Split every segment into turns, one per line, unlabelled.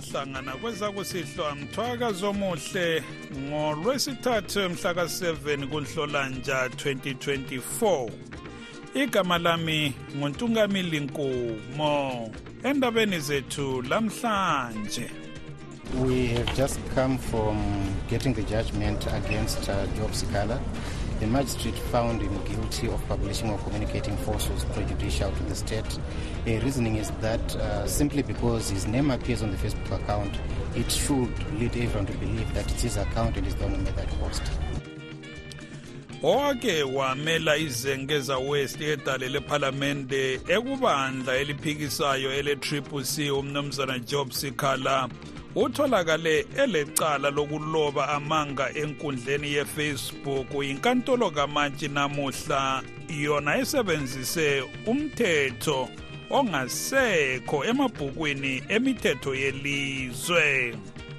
siyahlangana kwezakusihlwa mthwakazi omuhle ngolwesithathu mhla ka-7 kunhlolanja 2024 igama lami nguntungamili nkumo endabeni zethu lamhlanje
We have just come from getting the judgment against uh, Job Sikala. The magistrate found him guilty of publishing or communicating falsehoods prejudicial to the state. The reasoning is that uh, simply because his name appears on the Facebook account, it should lead everyone to believe that it's his account and he's the one who that post.
owake wamela izengeza west edale lephalamende ekubandla eliphikisayo ele-triple c umnumzana job sikhala utholakale elecala lokuloba amanga enkundleni yefacebook inkantolo kamantshi namuhla. Yona esebenzise umthetho ongasekho emabhukwini emithetho yelizwe.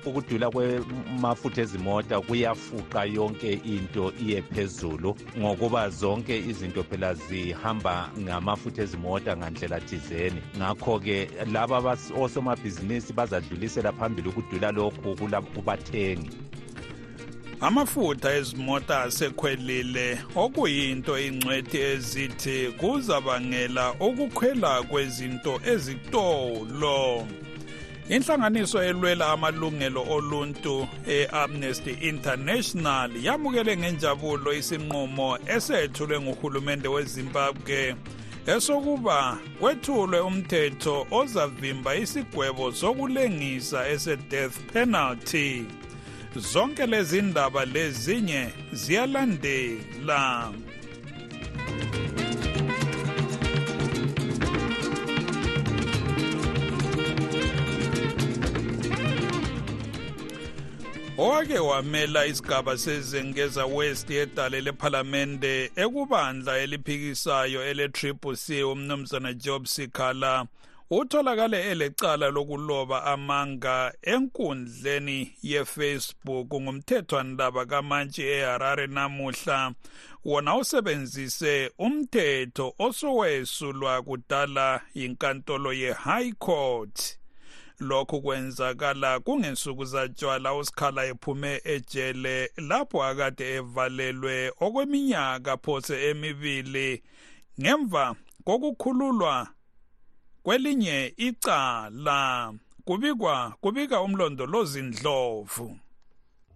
Ukudula kwemafutha ezimota kuyafuqa yonke into iye phezulu ngokuba zonke izinto phela zihamba ngamafutha ezimota ngandlela thizeni. Ngakho-ke laba osomabhizinisi bazadlulisela phambili ukudula lokhu kubathengi.
Amafutha ezimota asekhwelile okuyinto ingcwethi ezithi kuzabangela ukukhwela kwezinto ezitolo. Inhlanganiso elwela amalungelo oluntu e-amnesty international yamukele ngenjabulo isinqumo esethulwe nguhulumende wezimbabwe esokuba kwethulwe umthetho ozavimba isigwebo sokulengisa ese-death penalty. Zonke lezi ndaba lezinye ziyalandela owake wamela isigaba sezengeza west edale lephalamende ekubandla eliphikisayo ele-triple c umnumzana job sikhala. Utholakale elecala lokuloba amanga enkundleni yefacebook ngumthethwandaba kamantshi eharare namuhla. Wona usebenzise umthetho osowesulwa kudala yinkantolo ye-high court. Lokhu kwenzakala kungensuku zatshwala usikhala ephume ejele lapho akade evalelwe okweminyaka phose emibili. Ngemva kokukhululwa kwelinye icala kubikwa kubika umlondolozi ndlovu.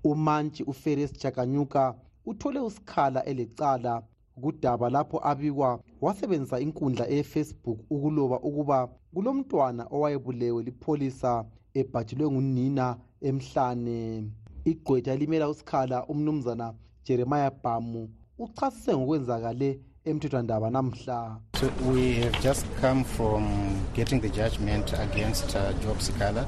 Umantshi uferes chakanyuka uthole usikhala elecala kudaba lapho abikwa wasebenzisa inkundla efacebook ukuloba ukuba kulomntwana owayebulewe lipholisa ebhajilwe ngunina emhlane. Igqwetha elimela usikhala umnumzana jeremiah bhamu uchasise ngokwenzakale emthethwandaba namhla
So we have just come from getting the judgment against uh, Job Sikala.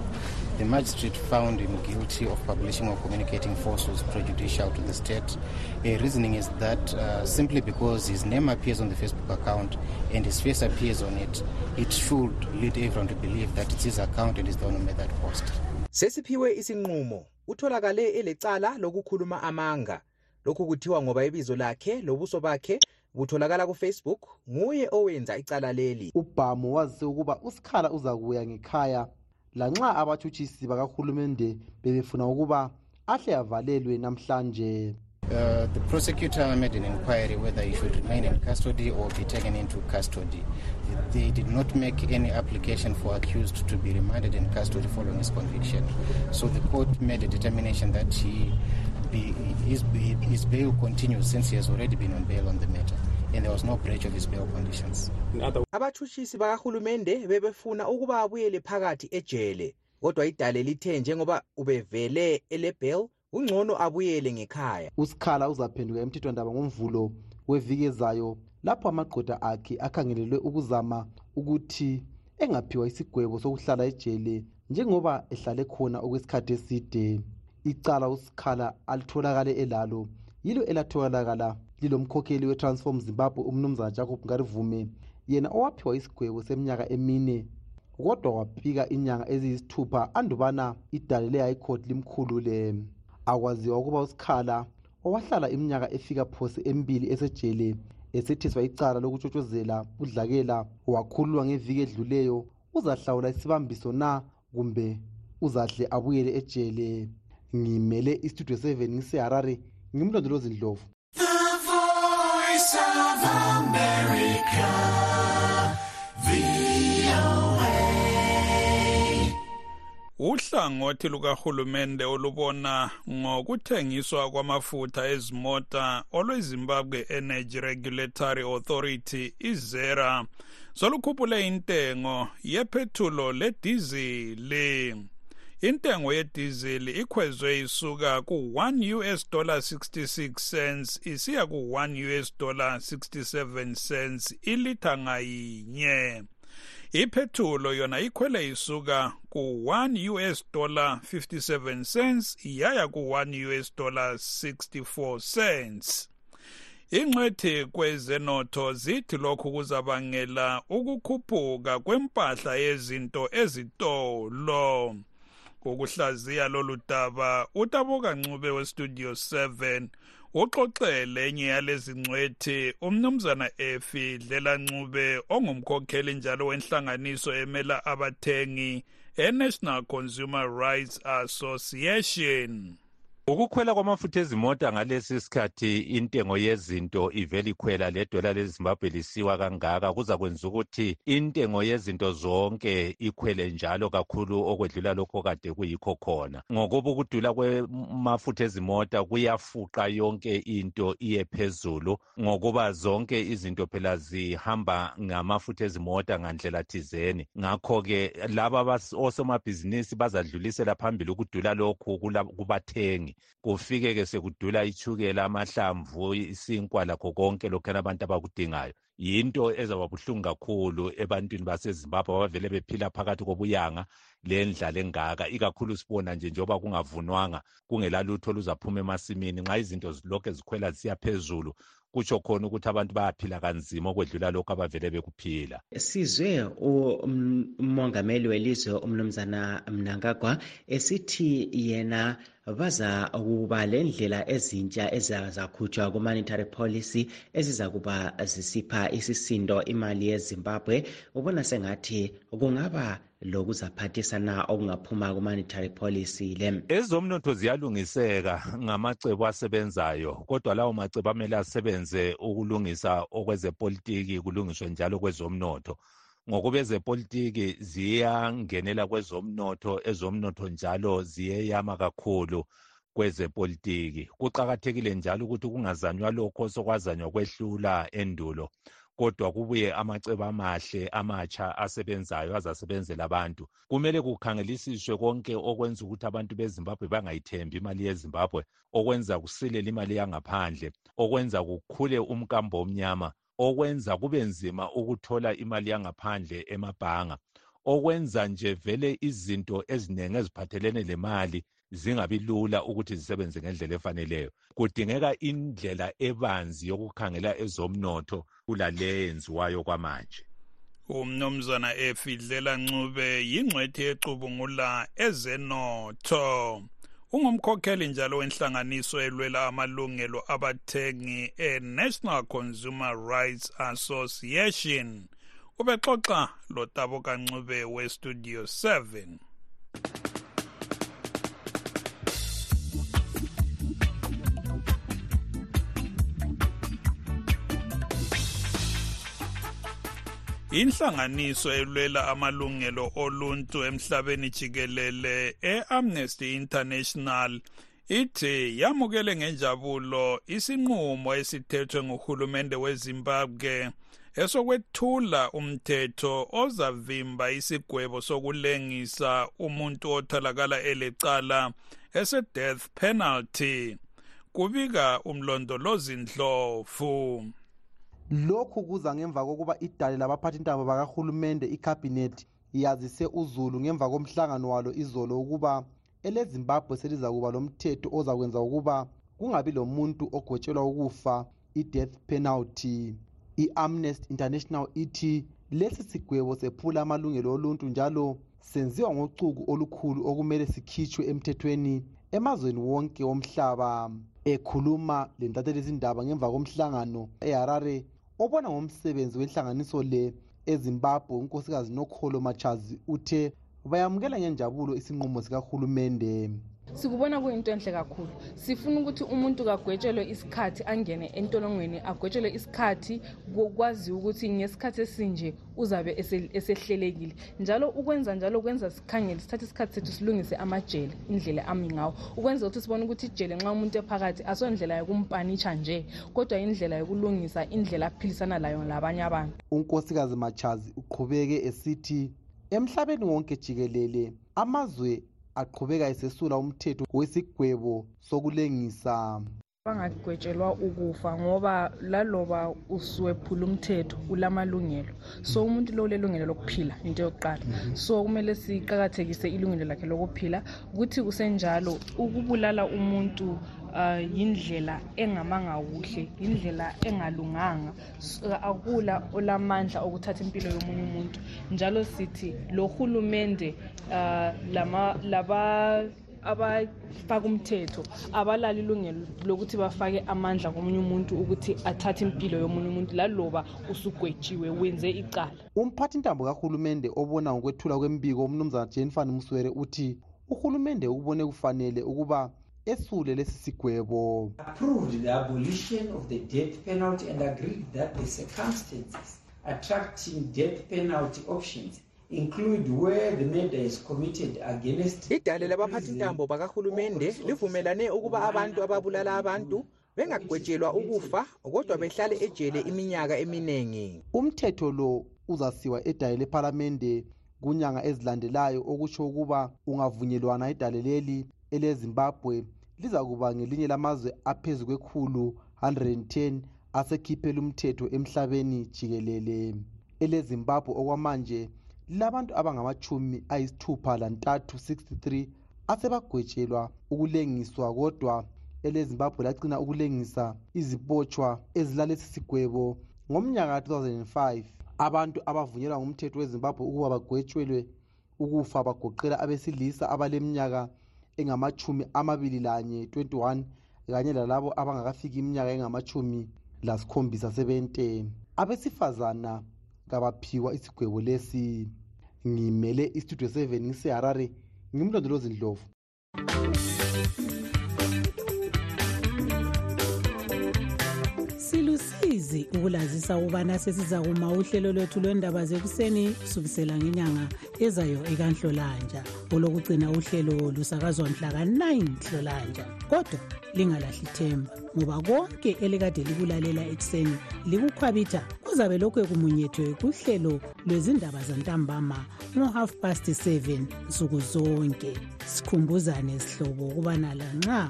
The magistrate found him guilty of publishing or communicating falsehoods prejudicial to the state. The reasoning is that uh, simply because his name appears on the Facebook account and his face appears on it, it should lead everyone to believe that it's his account and he's the one who made that post.
sesiphiwe isinqumo utholakale elecala lokukhuluma amanga lokhu kuthiwa ngoba ibizo lakhe lobuso bakhe butholakala kufacebook nguye owenza icala leli
ubhamu wazise ukuba usikhala uzakuya ngekhaya lanxa abathutshisi bakahulumende bebefuna ukuba ahle avalelwe namhlanje
Uh, the prosecutor made an inquiry whether he should remain in custody or be taken into custody. They did not make any application for accused to be remanded in custody following his conviction. So the court made a determination that he be, his, his bail continues since he has already been on bail on the matter. And there was no breach of his bail conditions.
abathutshisi bakahulumende bebefuna ukuba abuyele phakathi ejele kodwa idale lithe njengoba ubevele elebhel kungcono abuyele ngekhaya
usikhala uzaphenduka emthethwandaba ngomvulo weviki ezayo lapho amagqoda akhe akhangelelwe ukuzama ukuthi engaphiwa isigwebo sokuhlala ejele njengoba ehlale khona okwesikhathi eside icala usikhala alitholakale elalo. Yilo elatholakala lilomkhokheli we-transform zimbabwe umnumzana jacob ngarivume yena owaphiwa isigwebo seminyaka emine kodwa waphika inyanga eziyisithupha andubana idale le-high court limkhulule. Akwaziwa ukuba usikhala owahlala iminyaka efika phose emibili esejele esethiswa icala lokutshotshozela udlakela wakhululwa ngeviki edluleyo uzahlawula isibambiso na kumbe uzahle abuyele ejele? Ngimele istudio 7 ngiseharare ngimlondolozi ndlovu.
Uhlangothi lukahulumende olubona ngokuthengiswa kwamafutha ezimota olwezimbabwe energy regulatory authority izera solukhuphule intengo yephethulo ledizili. Intengo yedizili ikhwezwe isuka ku-1 us dollar 66 cents isiya ku-1 us dollar 67 cents ilitha ngayinye. Iphethulo yona ikhwele isuka ku-1 us dollar 57 cents yaya ku-1 us dollar 64 cents. Ingcwethi kwezenotho zithi lokhu kuzabangela ukukhuphuka kwempahla yezinto ezitolo. Ukuhlaziya lolu daba utaboka ncube westudio 7 uxoxele enye yalezi ngcwethi umnumzana efi dlela ncube ongumkhokheli njalo wenhlanganiso emela abathengi e-national consumer rights association.
Ukukhwela kwamafutha ezimota ngalesi sikhathi intengo yezinto ivele ikhwela ledola lezimbabwe lisiwa kangaka. Kuza kwenza ukuthi intengo yezinto zonke ikhwele njalo kakhulu okwedlula lokho kade kuyikho khona. Ngokuba ukudula kwamafutha ezimota kuyafuqa yonke into iye phezulu ngokuba zonke izinto phela zihamba ngamafutha ezimota ngandlela thizeni. Ngakho-ke laba osomabhizinisi bazadlulisela phambili ukudula lokhu kubathengi. Kufike-ke sekudula ichukela amahlamvu isinkwa lakho konke lokhana abantu abakudingayo. Yinto ezaba buhlungu kakhulu ebantwini basezimbabwe abavele bephila phakathi kobuyanga lendlala engaka ikakhulu sibona nje njengoba kungavunwanga kungelalutho oluzaphuma emasimini nxa izinto lokhu zikhwela zisiya phezulu kutsho khona ukuthi abantu bayaphila kanzima okwedlula lokhu abavele bekuphila.
Sizwe umongameli welizwe umnumzana mnangagwa esithi yena baza kuba le ndlela ezintsha ezazakhutshwa ku-monetary policy eziza kuba zisipha isisindo imali yezimbabwe. Ubona sengathi kungaba lokuzaphathisa na okungaphuma ku-monetary policy le.
Ezomnotho ziyalungiseka ngamacebo asebenzayo kodwa lawo macebo amele asebenze ukulungisa okwezepolitiki kulungiswe njalo kwezomnotho. Ngokuba ezepolitiki ziyangenela kwezomnotho ezomnotho njalo ziyeyama kakhulu kwezepolitiki. Kuqakathekile njalo ukuthi kungazanywa lokho sokwazanywa kwehlula endulo. Kodwa kubuye amacebo amahle amatsha asebenzayo azasebenzela abantu. Kumele kukhangelisiswe konke okwenza ukuthi abantu bezimbabwe bangayithembi imali yezimbabwe okwenza kusilela imali yangaphandle okwenza kukhule umkambo omnyama okwenza kube nzima ukuthola imali yangaphandle emabhanga okwenza nje vele izinto eziningi eziphathelene lemali zingabi lula ukuthi zisebenze ngendlela efaneleyo. Kudingeka indlela ebanzi yokukhangela ezomnotho kulale yenziwayo kwamanje.
Umnumzana efidlela ncube yingcwethi ecubungula ezenotho. Ungumkhokheli njalo wenhlanganiso elwela amalungelo abathengi e-national consumer rights association. Ubexoxa lotabo kancube westudio 7 inhlanganiso elwela amalungelo oluntu emhlabeni jikelele e-amnesty international ithi yamukele ngenjabulo isinqumo esithethwe nguhulumende wezimbabwe esokwethula umthetho ozavimba isigwebo sokulengisa umuntu otholakala elecala ese-death penalty. Kubika umlondolozi ndlovu
lokhu kuza ngemva kokuba idale labaphathintaba bakahulumende ikhabhinethi yazise uzulu ngemva komhlangano walo izolo ukuba elezimbabwe seliza kuba lomthetho ozakwenza ukuba kungabi lomuntu ogwetshelwa ukufa i-death penalty. I-amnesty international ithi lesi sigwebo sephula amalungelo oluntu njalo senziwa ngocuku olukhulu okumele sikhitshwe emthethweni emazweni wonke womhlaba ekhuluma lentathelizindaba ngemva komhlangano eharare obona ngomsebenzi wenhlanganiso le ezimbabwe unkosikazi nokholo machazi uthe bayamukela ngenjabulo isinqumo sikahulumende
sikubona kuyinto enhle kakhulu. Sifuna ukuthi umuntu kagwetshelwe isikhathi angene entolongweni agwetshelwe isikhathi kwaziwa ukuthi ngesikhathi esinje uzabe esehlelekile. Njalo ukwenza njalo kwenza sikhangele sithathe isikhathi sethu silungise amajele indlela ami ngawo. Ukwenza ukuthi sibone ukuthi ijele nxa umuntu ephakathi asondlela yokumpanitsha nje kodwa indlela yokulungisa indlela aphilisana layo labanye abantu.
Unkosikazi machazi uqhubeke esithi emhlabeni wonke jikelele amazwe aqhubeka esesula umthetho wesigwebo sokulengisa
bangagwetshelwa ukufa ngoba laloba usuwephula umthetho ulamalungelo. So umuntu lo ulelungelo lokuphila into yokuqala. So kumele siqakathekise ilungelo lakhe lokuphila. Ukuthi kusenjalo ukubulala umuntu uh, yindlela engamanga kuhle yindlela engalunganga. Akula olamandla okuthatha impilo yomunye umuntu. Njalo sithi lo hulumende uh, lama laba abafaka umthetho abalali ilungelo lokuthi bafake amandla komunye umuntu ukuthi athathe impilo yomunye umuntu laloba usugwetshiwe wenze icala.
Umphathi ntambo kahulumende obona ngokwethula kwembiko umnumzana jenifani muswere uthi uhulumende ukubone kufanele ukuba esule lesi sigwebo.
Approved the abolition of the death penalty and agreed that the circumstances attracting death penalty options
idale labaphathintambo bakahulumende livumelane ukuba abantu ababulala abantu bengagwetshelwa ukufa kodwa behlale ejele iminyaka eminingi
umthetho lo uzasiwa edale lephalamende kunyanga ezilandelayo okusho ukuba ungavunyelwana idale leli elezimbabwe. Liza kuba ngelinye lamazwe aphezu kwekhulu 110 asekhiphela umthetho emhlabeni jikelele. Elezimbabwe okwamanje lilabantu abangamachumi ayisithupha lantathu 63 asebagwetshelwa ukulengiswa kodwa elezimbabwe lagcina ukulengisa izibotshwa ezilalesi sigwebo. Ngomnyaka ka-2005 abantu abavunyelwa ngumthetho wezimbabwe ukuba bagwetshelwe ukufa bagoqela abesilisa abaleminyaka engamachumi amabili lanye 21 kanye lalabo abangakafiki iminyaka engamachumi lasikhombisa sebente abesifazana kabaphiwa isigwebo lesi. Ngimele istudio 7 ngiseharare ngimlondolozi ndlovu
silusizi ukulazisa ukubana sesiza kuma uhlelo lwethu lwendaba zekuseni kusukisela ngenyanga ezayo ekanhlolanja olokugcina uhlelo lusakazwa mhla ka-9 hlolanja kodwa lingalahli themba ngoba konke elikade likulalela ekuseni likukhwabitha kuzabe lokhu kumunyethwe kuhlelo lwezindaba zantambama ngo-half past 7 nsuku zonke. Sikhumbuzane sihlobo ukubana lanxa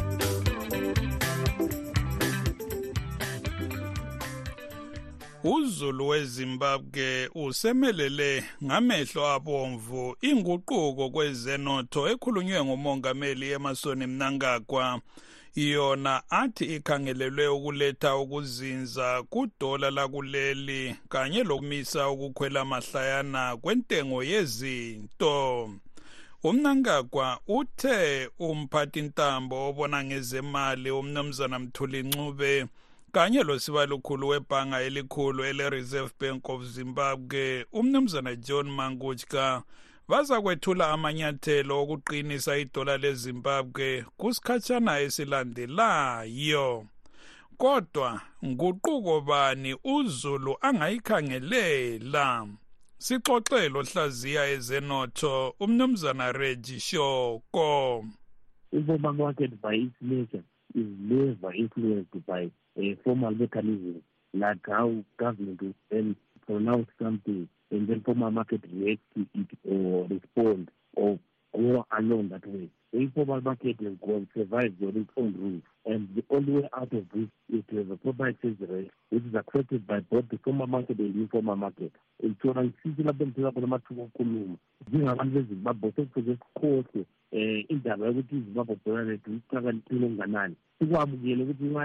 Uzulu wezimbabwe usemelele ngamehlo abomvu inguquko kwezenotho ekhulunywe ngumongameli emasoni mnangagwa. Yona athi ikhangelelwe ukuletha ukuzinza kudola lakuleli kanye lokumisa ukukhwela mahlayana kwentengo yezinto. Umnangagwa uthe umphathintambo obona ngezemali umnumzana mthuli ncube kanye losibalukhulu webhanga elikhulu ele-reserve bank of zimbabwe. Umnumzana john manguchka baza kwethula amanyathelo okuqinisa idola lezimbabwe kusikhatshana esilandelayo kodwa nguquko bani uzulu angayikhangelela? Sixoxelo hlaziya ezenotho umnumzana regi shoko.
Informal market by its nature is never influenced by uh, formal mechanism, like how government will pronounce something and then formal market reacts to it or respond or go along that way. The informal market has gone survived on its own rules. And the only way out of this is to have a proper exchange rate which is accepted by both the formal market and the informal market. Itshona ngisithi lapho ngifika khona amathuba okukhuluma njengabantu bezimbabwe sekufuze sikhohlwe um indaba yokuthi izimbabwe dollar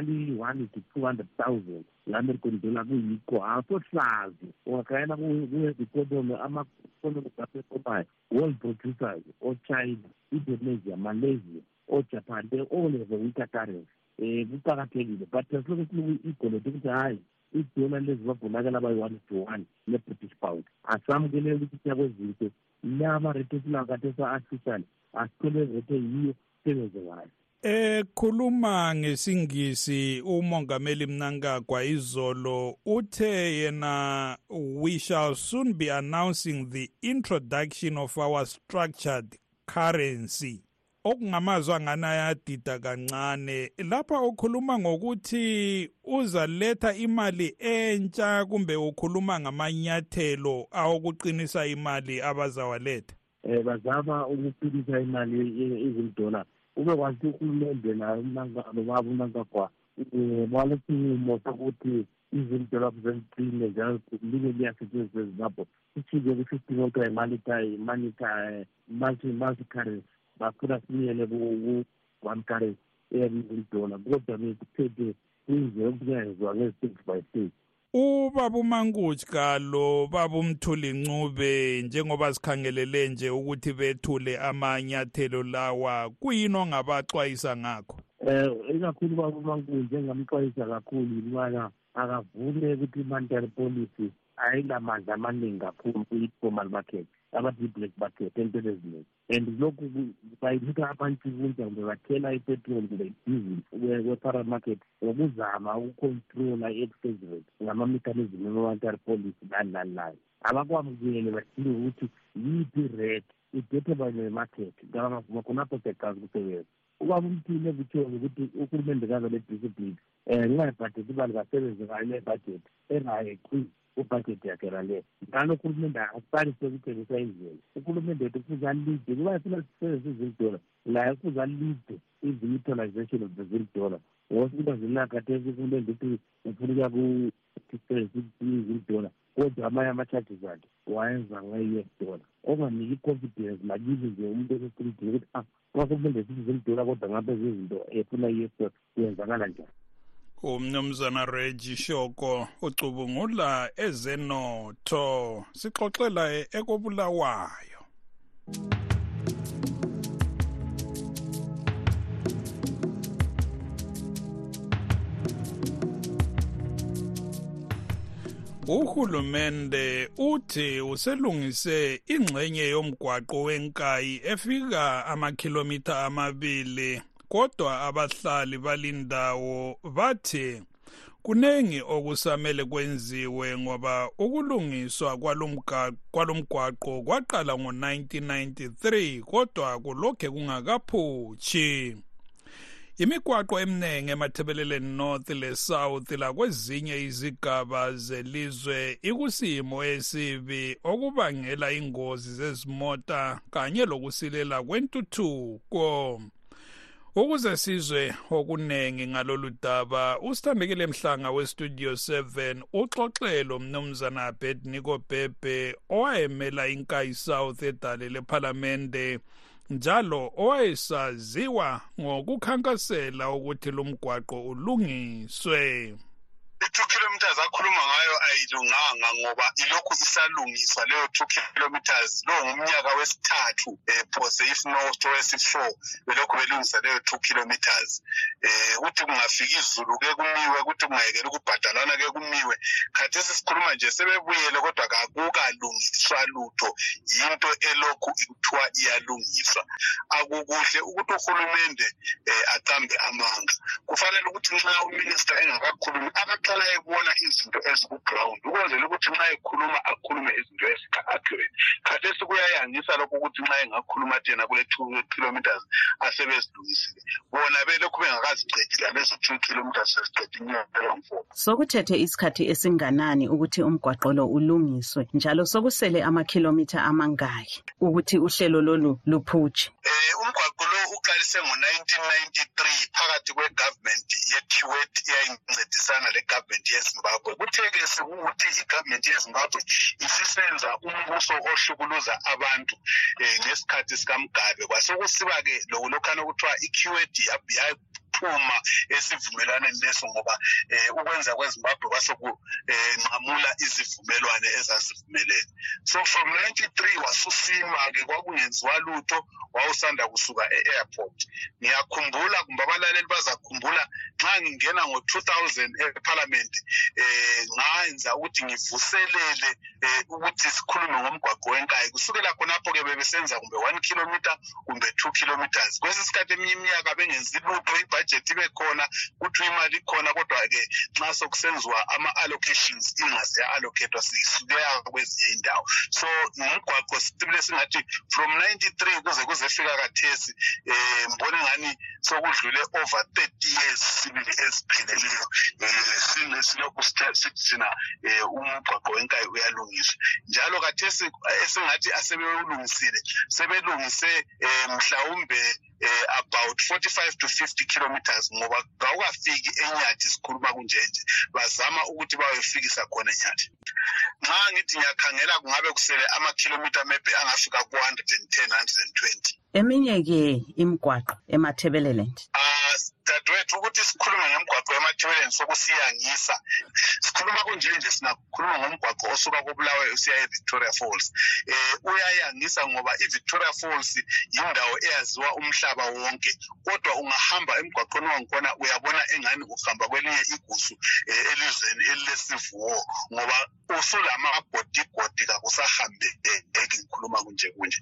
iyi-one to two hundred thousand nge-american dollar kuyikho asohlazi ungakhayela kuye-economy ama-economy malaysia ojapan they all have a weaker currency um kuqakathekile but asilokhu siloku igolode ukuthi hhayi idola lezibabonakala bayi-one to one ne-british pound asamukelele ukuthi siya kwezinto laba rate esilawo kade sa-artificial asithole rate yiyo sebenze ngayo.
Ekhuluma ngesingisi umongameli Mnangagwa izolo uthe yena we shall soon be announcing the introduction of our structured currency. Okungamazwi angani ayadida kancane. Lapha ukhuluma ngokuthi uzaletha imali entsha kumbe ukhuluma ngamanyathelo awokuqinisa imali abazawaletha?
Um bazama ukuqinisa imali izimdola ube kwathi uhulumende naye nobaba unankagwa um balesinqumo sokuthi izimdola zeziqine njalo libe liyasetshenziswa ezimbabwe sishike ku-fifteen okuthiwa i-multi multi currency. Bafuna sibuyele ku-one currency eyabizimdola kodwa bekuthethe kuyinzeka ukuyenzwa ngezi-state by state.
Ubaba umankuji kalo baba umthuli ncube njengoba sikhangelele nje ukuthi bethule amanyathelo lawa kuyini ongabaxwayisa ngakho?
Eh ikakhulu baba umankuji engamxwayisa kakhulu yikubana akavule ukuthi i-monetary policy ayilamandla amaningi kakhulu kwi-formal market. abazii-black bucket entweni eziningi and lokhu bayithatha abantu kunja kumbe bathela ipetroli kumbe idizil we-paral market ngokuzama ukukhontrola i-exchange rate ngamamekhanizimi emonetary policy nani nani nani abakwamukele badinge ukuthi yiphi red idethe banye market ngabangavuma khonapho siyaqazi ukusebenza ubaba umthini ekutshoni ukuthi uhulumende kaza le-discipline um ngingayibhajethi imali kasebenze ngayo le-budget engayeqisi kubhajethi yakhe rale ngalo uhulumende aqalise ukuthengisa indlela uhulumende wethu kufuze alide. Kuba funa sisebenzise izil dollar laye kufuze alide i-utilization of the zil dollar ngoba sikuba zilakathesi uhulumende ukuthi ufuna ukuya ku-sisebenzisa izil dollar kodwa amanye ama-charges akhe wayenza nge-u s dollar onganiki i-confidence nakizi nje umuntu esestridini ukuthi ah uma kumele sithi zil dollar kodwa ngabe zizinto efuna i-u s dollar kuyenzakala njani
umnumzana Reggie Shoko ucubungula ezenotho sixoxela ekobulawayo. Uhulumende uthi uselungise ingxenye yomgwaqo wenkayi efika amakhilomitha amabili. Kodwa abahlali balindawo bathi kunengi okusamele kwenziwe ngoba ukulungiswa kwalomgwaqo kwaqala ngo-1993 kodwa kulokhe kungakaphutshi. Imigwaqo eminingi emathebeleleni north le-south lakwezinye izigaba zelizwe ikusimo esibi okubangela ingozi zezimota kanye lokusilela kwentuthuko. Ukuze sizwe okunengi ngalolu daba usithambekile mhlanga westudio 7 uxoxelo mnumzana abedniko bhebhe owayemela inkayi south edale lephalamende njalo owayesaziwa ngokukhankasela ukuthi lumgwaqo ulungiswe.
I-two kilometers akhuluma ngayo ayilunganga ngoba ilokhu isalungiswa leyo two kilometers lowo ngumnyaka wesithathu um phose if not wesi-four belokhu belungisa leyo two kilometers um kuthi kungafika izulu ke kumiwe kuthi kungayekela ukubhadalana ke kumiwe. Khathesi sikhuluma nje sebebuyele kodwa kakukalungiswa lutho yinto elokhu kuthiwa iyalungiswa. Akukuhle ukuthi uhulumende um aqambe amanga. Kufanele ukuthi nxa uminista engakakhulumi izinto ezikuground. Ukwenzela ukuthi nxa ekhuluma akhulume izinto ezika-accurate. Khathesi kuyayangisa lokho ukuthi nxa engakhuluma thena kule two kilometers asebezilungisile bona belokhu bengakazicedi lalezi two kilometers sezicedi inyaka
sokuthethe isikhathi esinganani ukuthi umgwaqo lo ulungiswe njalo sokusele amakhilomitha amangaki ukuthi uhlelo lolu luphutshe
um umgwaqo lo uqalise ngo-1993 phakathi kwegovernment yekiwet eyayincedisana legovernment yezimbabwe kuthe-ke sekukuthi igovernment yezimbabwe isisenza umbuso ohlukuluza abantu um ngesikhathi sikamugabe kwasekusiba-ke lokulokhana okuthiwa ikiwet phuma esivumelwaneni leso ngoba um ukwenza kwezimbabwe kwasokunqamula um izivumelwane ezazivumelene. So from ninety three wasusima-ke kwakungenziwa lutho wawusanda kusuka e-airport. Ngiyakhumbula kumbe abalaleli bazakhumbula ngingena ngo-two thousand epharlament um ngayenza ukuthi ngivuselele um ukuthi sikhulume ngomgwaqo wenkayi. Kusukela khonapho-ke bebesenza kumbe one kilometer kumbe two kilometers. Kwesi sikhathi eminye iminyaka bengenzi lutho ibhajethi ibe khona kuthiwa imali ikhona kodwa-ke nxa sokusenziwa ama-allocations ingase ya-allocatwa sisukeya kwezinye indawo so ngumgwaqo sibile singathi from ninety three kuze kuzefika kathesi um mbona ngani sokudlule over thirty years ezipheleleyo um silokhu sithi thina um umgwaqo wenkayi uyalungiswa. Njalo kathesi esingathi asebewulungisile sebelungise um mhlawumbe uh, about 45 to 50 kilometers ngoba kawukafiki enyathi sikhuluma kunjenje. Bazama ukuthi bayofikisa khona enyathi nxa ngithi ngiyakhangela kungabe kusele amakhilomitha maybe angafika ku-110 120
eminye-ke imigwaqo emathebeleland
dadewethu ukuthi sikhulume ngemgwaqo emathebeleni sokusiyangisa sikhuluma kunjenje singakhuluma ngomgwaqo osuka kobulawayo usiya e-victoria falls. Um uyayangisa ngoba i-victoria falls yindawo eyaziwa umhlaba wonke kodwa ungahamba emgwaqweni wangikhona uyabona engani uhamba kwelinye igusu um elizweni elilesivuwo ngoba usulamabhodigodi kakusahambeki ngikhuluma kunje kunje.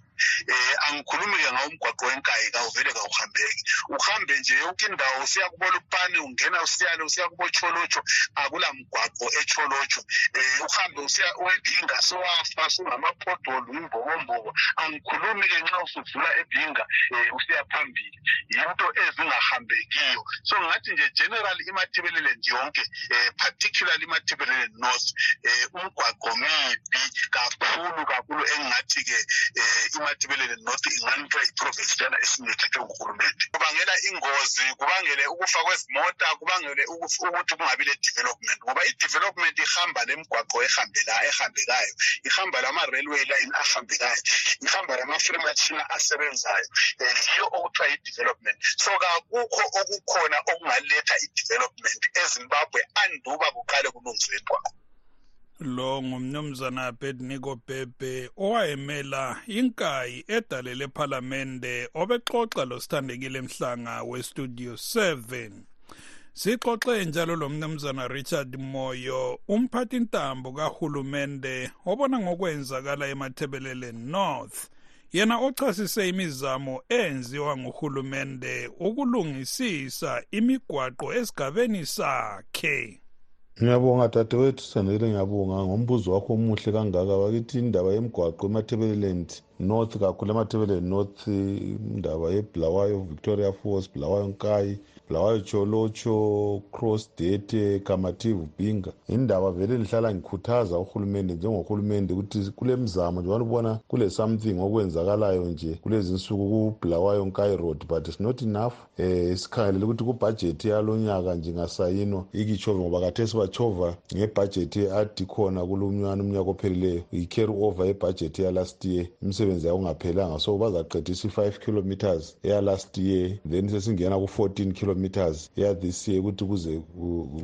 Um angikhulumi-ke ngawo umgwaqo wenkayi kawuvele kawuhambeki. Uhambe nje yonke indawo usiya kubolupane ungena usiyale usiya kubocholotsho akula mgwaqo echolotsho um uhambe usiya webhinga sowafa sungamaphodolo imbobombobo angikhulumi-ke nxa usudlula ebhinga um usiya phambili. Yinto ezingahambekiyo. So ngathi nje general imathebeleland yonke um particularly imathebeleland north um umgwaqo mibi kakhulu engingathi-ke um imathebeleland north inganikwa iprovinsiyana esinikethwe nguhulumende. Kubangela ingozi kubangele ukufa kwezimota kubangele ukuthi kungabi le-development ngoba i-development ihamba ehambela ehambekayo. Ihamba lama-railway line ahambekayo. Ihamba lama-free machine asebenzayo. Um yiyo okuthiwa i-development so kakukho okukhona okungaletha i-development ezimbabwe anduba kuqale kulungiswe imgwaqo
lo ngumnumzana Abednego Bhebhe owayemela inkayi edalele ephalamende obexoxa losithandekile mhlanga westudio 7 sixoxe njalo lo mnumzana Richard Moyo umphathi intambo kahulumende obona ngokwenzakala emathebelele North. Yena ochasise imizamo enziwa nguhulumende ukulungisisa imigwaqo esigabeni sakhe.
Ngiyabonga dadewethu sandele ngiyabonga. Ngombuzo wakho omuhle kangaka bakithi indaba yemigwaqo emathebeleland north kakhulu emathebeleland north indaba yebulawayo victoria falls bulawayo nkayi bulawayo cholocho cross dete kamative binga. Indaba vele ndihlala ngikhuthaza uhulumende njengohulumende ukuthi kule mzamo njengoba ubona kule something okwenzakalayo nje kulezi nsuku kubulawayo nkayi road but it's not enough um sikhangelele ukuthi kubhajethi yalo nyaka nje ingasayinwa. Ikitshove ngoba kathesi bachova ngebhajethi adi khona kulumnywana umnyaka ophelileyo i-carry over yebhajethi yalast year. Imisebenzi yayo ungaphelanga so bazaqedisa i-five kilometers eyalast year then sesingena ku-fourteen kilometers eyathis year ukuthi kuze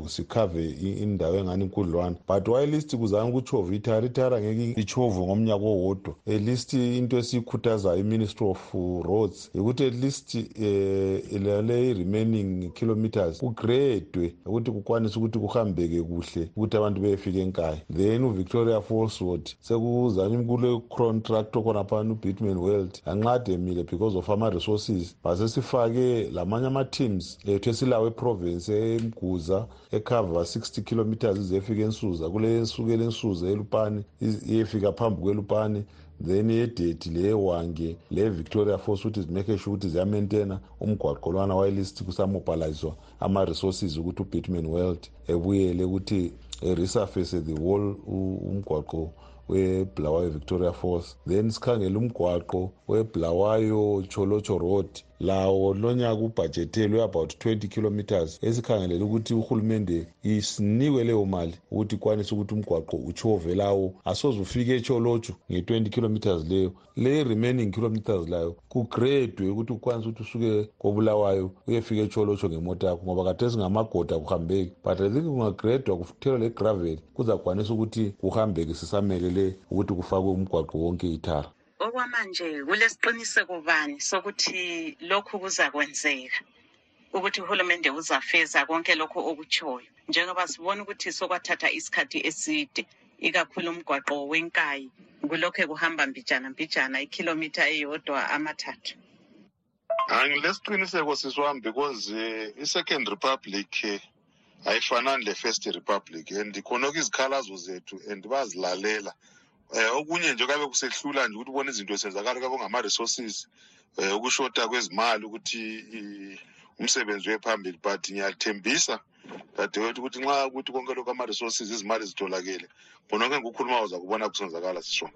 sikhave indawo engani inkudlwana. But wayelisti kuzame ukuchova itara itara ngeke ichovwe ngomnyaka owodwa. At least into esiyikhuthazayo i-ministry of roads ukuthi at least um lale remaining kilometers kugredwe ukuthi kukwanise ukuthi kuhambeke kuhle ukuthi abantu beyefika enkaya then uvictoria falls road sekuzanywa kule contract okhonapha ubitman world anqade emile because of ama-resources. Basesifake lamanye ama-teams lethu esilawo eprovince emguza ekhava 60 kilometers ize efika ensuza. Kule esukela ensuza elupane iyefika phambi kwelupane then yedeti leyewange le-victoria force ukuthi zimake sure ukuthi ziyamaintena. Umgwaqo lwana wayelisti kusamobilizwa ama-resources ukuthi ubitman world ebuyele ukuthi eresurface the whole umgwaqo webulawayo victoria force then sikhangele umgwaqo webulawayo cholocho road. Lawo lonyaka ubhajethelwe about 20 kilometers. Esikhangelele ukuthi uhulumende isinikwe leyo mali ukuthi ikwanise ukuthi umgwaqo uchove lawo. Asoze ufike echolotsho nge-20 kilometers leyo. Le remaining kilometers layo kugredwe ukuthi ukwanise ukuthi usuke kobulawayo uyefika echolotsho ngemota yakho ngoba kade singamagoda akuhambeki. But i think kungagredwa kuthelwa le gravel kuzakwanisa ukuthi kuhambeke sisamelele ukuthi kufakwe umgwaqo wonke ithara
okwamanje kulesiqiniseko bani sokuthi lokhu kuzakwenzeka? Ukuthi uhulumende uzafeza konke lokhu okutshoyo. Njengoba sibona ukuthi sokwathatha isikhathi eside ikakhulu umgwaqo wenkayi kulokhu kuhamba mbijana mbijana ikhilomitha eyodwa amathathu.
Angilesiqiniseko siswami because uh, i-second republic uh, ayifanani le-first republic and khonokho izikhalazo zethu and bazilalela eh okunye nje kabe kusehlula nje ukuthi ubone izinto esenzakala kabe ngama-resources eh ukushota kwezimali ukuthi umsebenzi wephambili but ngiyathembisa dadewethu ukuthi nxa ukuthi konke lokhu ama-resources izimali zitholakele khononke ngikukhuluma uza kubona kusenzakala sisho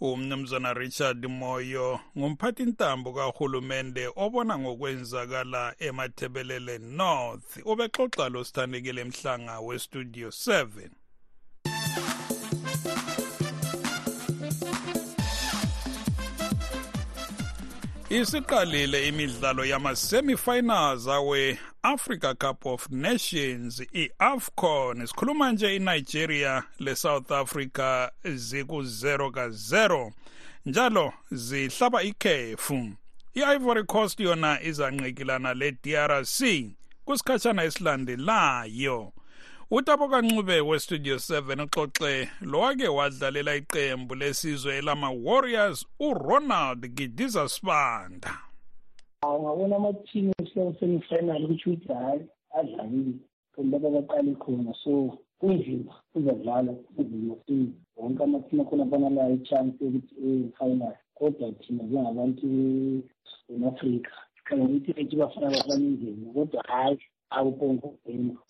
umnumzana richard moyo ngumphathi ntambo kahulumende obona ngokwenzakala emathebelele north. Ubexoxa lo sithandekile mhlanga westudio 7 isiqalile imidlalo yama-semifinals awe-africa cup of nations i-afcon. Sikhuluma nje inigeria le-south africa ziku-0 ka-0 njalo zihlaba ikhefu. I-ivory coast yona izanqikilana le-drc kusikhatshana esilandelayo utabo kancube westudio 7 uxoxe lowake wadlalela iqembu lesizwe elama-warriors uronald gidiza sibanda.
Ungabona amathimu esihloko semifinal ukuthi ukuthi hhayi adlalile. Kumbe abaqale khona so kunzima kuzadlala kunzima wonke amathimu akhona abanalayo ichance yokuthi e-final kodwa thina njengabantu in-afrika sikhangela ukuthi ethi bafana bafana inzima kodwa hhayi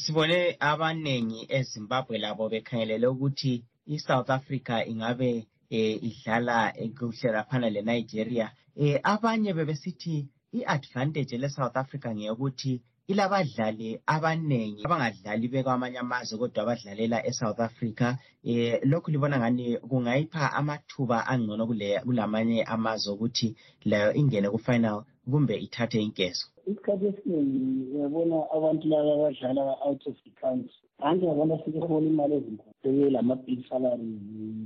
sibone abaningi ezimbabwe labo bekhangelele ukuthi i-south africa ingabe eh, idlala kuhle laphana le-nigeria. Eh, abanye bebesithi i-advantage le-south africa ngeyokuthi ilabadlali abaningi abangadlali bekwamanye amazwe kodwa abadlalela e-south africa. Eh lokhu libona ngani? Kungayipha amathuba angcono kulamanye amazwe ukuthi layo ingene ku-final kumbe ithathe inkezo?
Isikhathi esiningi uyabona abantu laba abadlala out of the country anti abantu asebehola imali ezinkulu sebelama-big salaries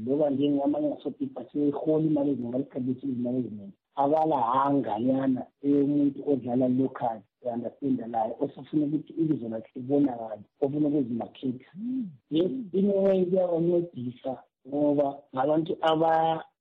loba njengamanye asobhiba sebehola imali ezinkulu ngesikhathi esizimali eziningi. Abalahanga liyana eyomuntu odlala local understand layo osefuna ukuthi ibizo lakhe libonakale ofuna ukuzimakhetha. Yes inoway kuyabancedisa ngoba ngabantu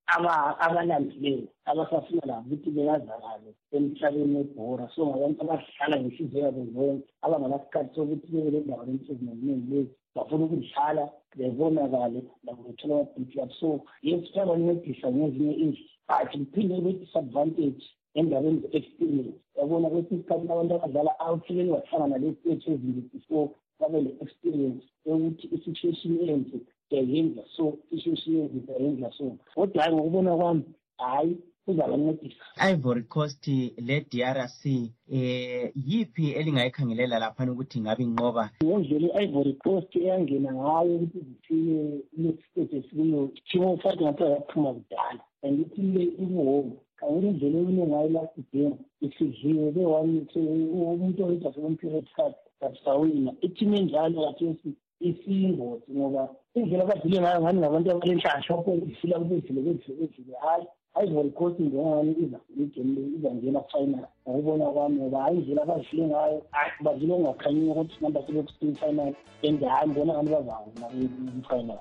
abalambileyo abasafuna labo ukuthi bengazakale emhlabeni webhora so ngabantu abadlala ngenhliziyo yabo zonke abangalasikhathi sokuthi bebe le ndawo lemisebenzi eziningi lezi bafuna ukudlala bebonakale labo bethola ama-big up so yes kuyabancedisa ngezinye indlela but kuphinde kube disadvantage endabeni ze-experience yabona kwesinye isikhathi abantu abadlala outleni bahlangana le-stage ezimbi before babe le-experience yokuthi i-situation enze yayenza so i-situation enze yayenza so. Kodwa hhayi ngokubona kwami hhayi kuzabancedisa.
Ivory coast le-drc eh yiphi elingayikhangelela laphana ukuthi ingabe inqoba?
Ngendlela i-ivory coast eyangena ngayo ukuthi zifike kule stage esikuyo team fight ngathi akaphuma kudala. And ithi le ibuhome kangeni indlela ewine ngayo last game isidliwe be-one umuntu oyedwa sekomperiod card kasawina ithimu enjalo kathesi isiyingozi ngoba indlela abadlile ngayo ngani ngabantu abalenhlanhla okudlula kube dlile bedlile bedlile hhayi ivory coast ngengani iza igame izangena final ngokubona kwami ngoba hayi indlela abadlule ngayo badlule okungakhanyiyo ukuthi namba sebekusin final and hayi ngibona ngani kwi-final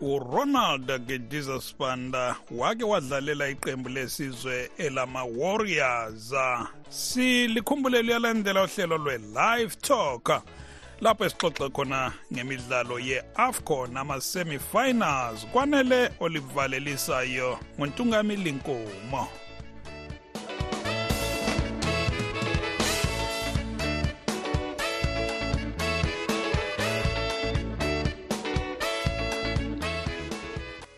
uronald gediza spanda wake wadlalela iqembu lesizwe elama-warriors silikhumbule liyalandela uhlelo lwe-live talk lapho esixoxe khona ngemidlalo ye-afcon ama-semi-finals kwanele olivalelisayo ngontungamili nkomo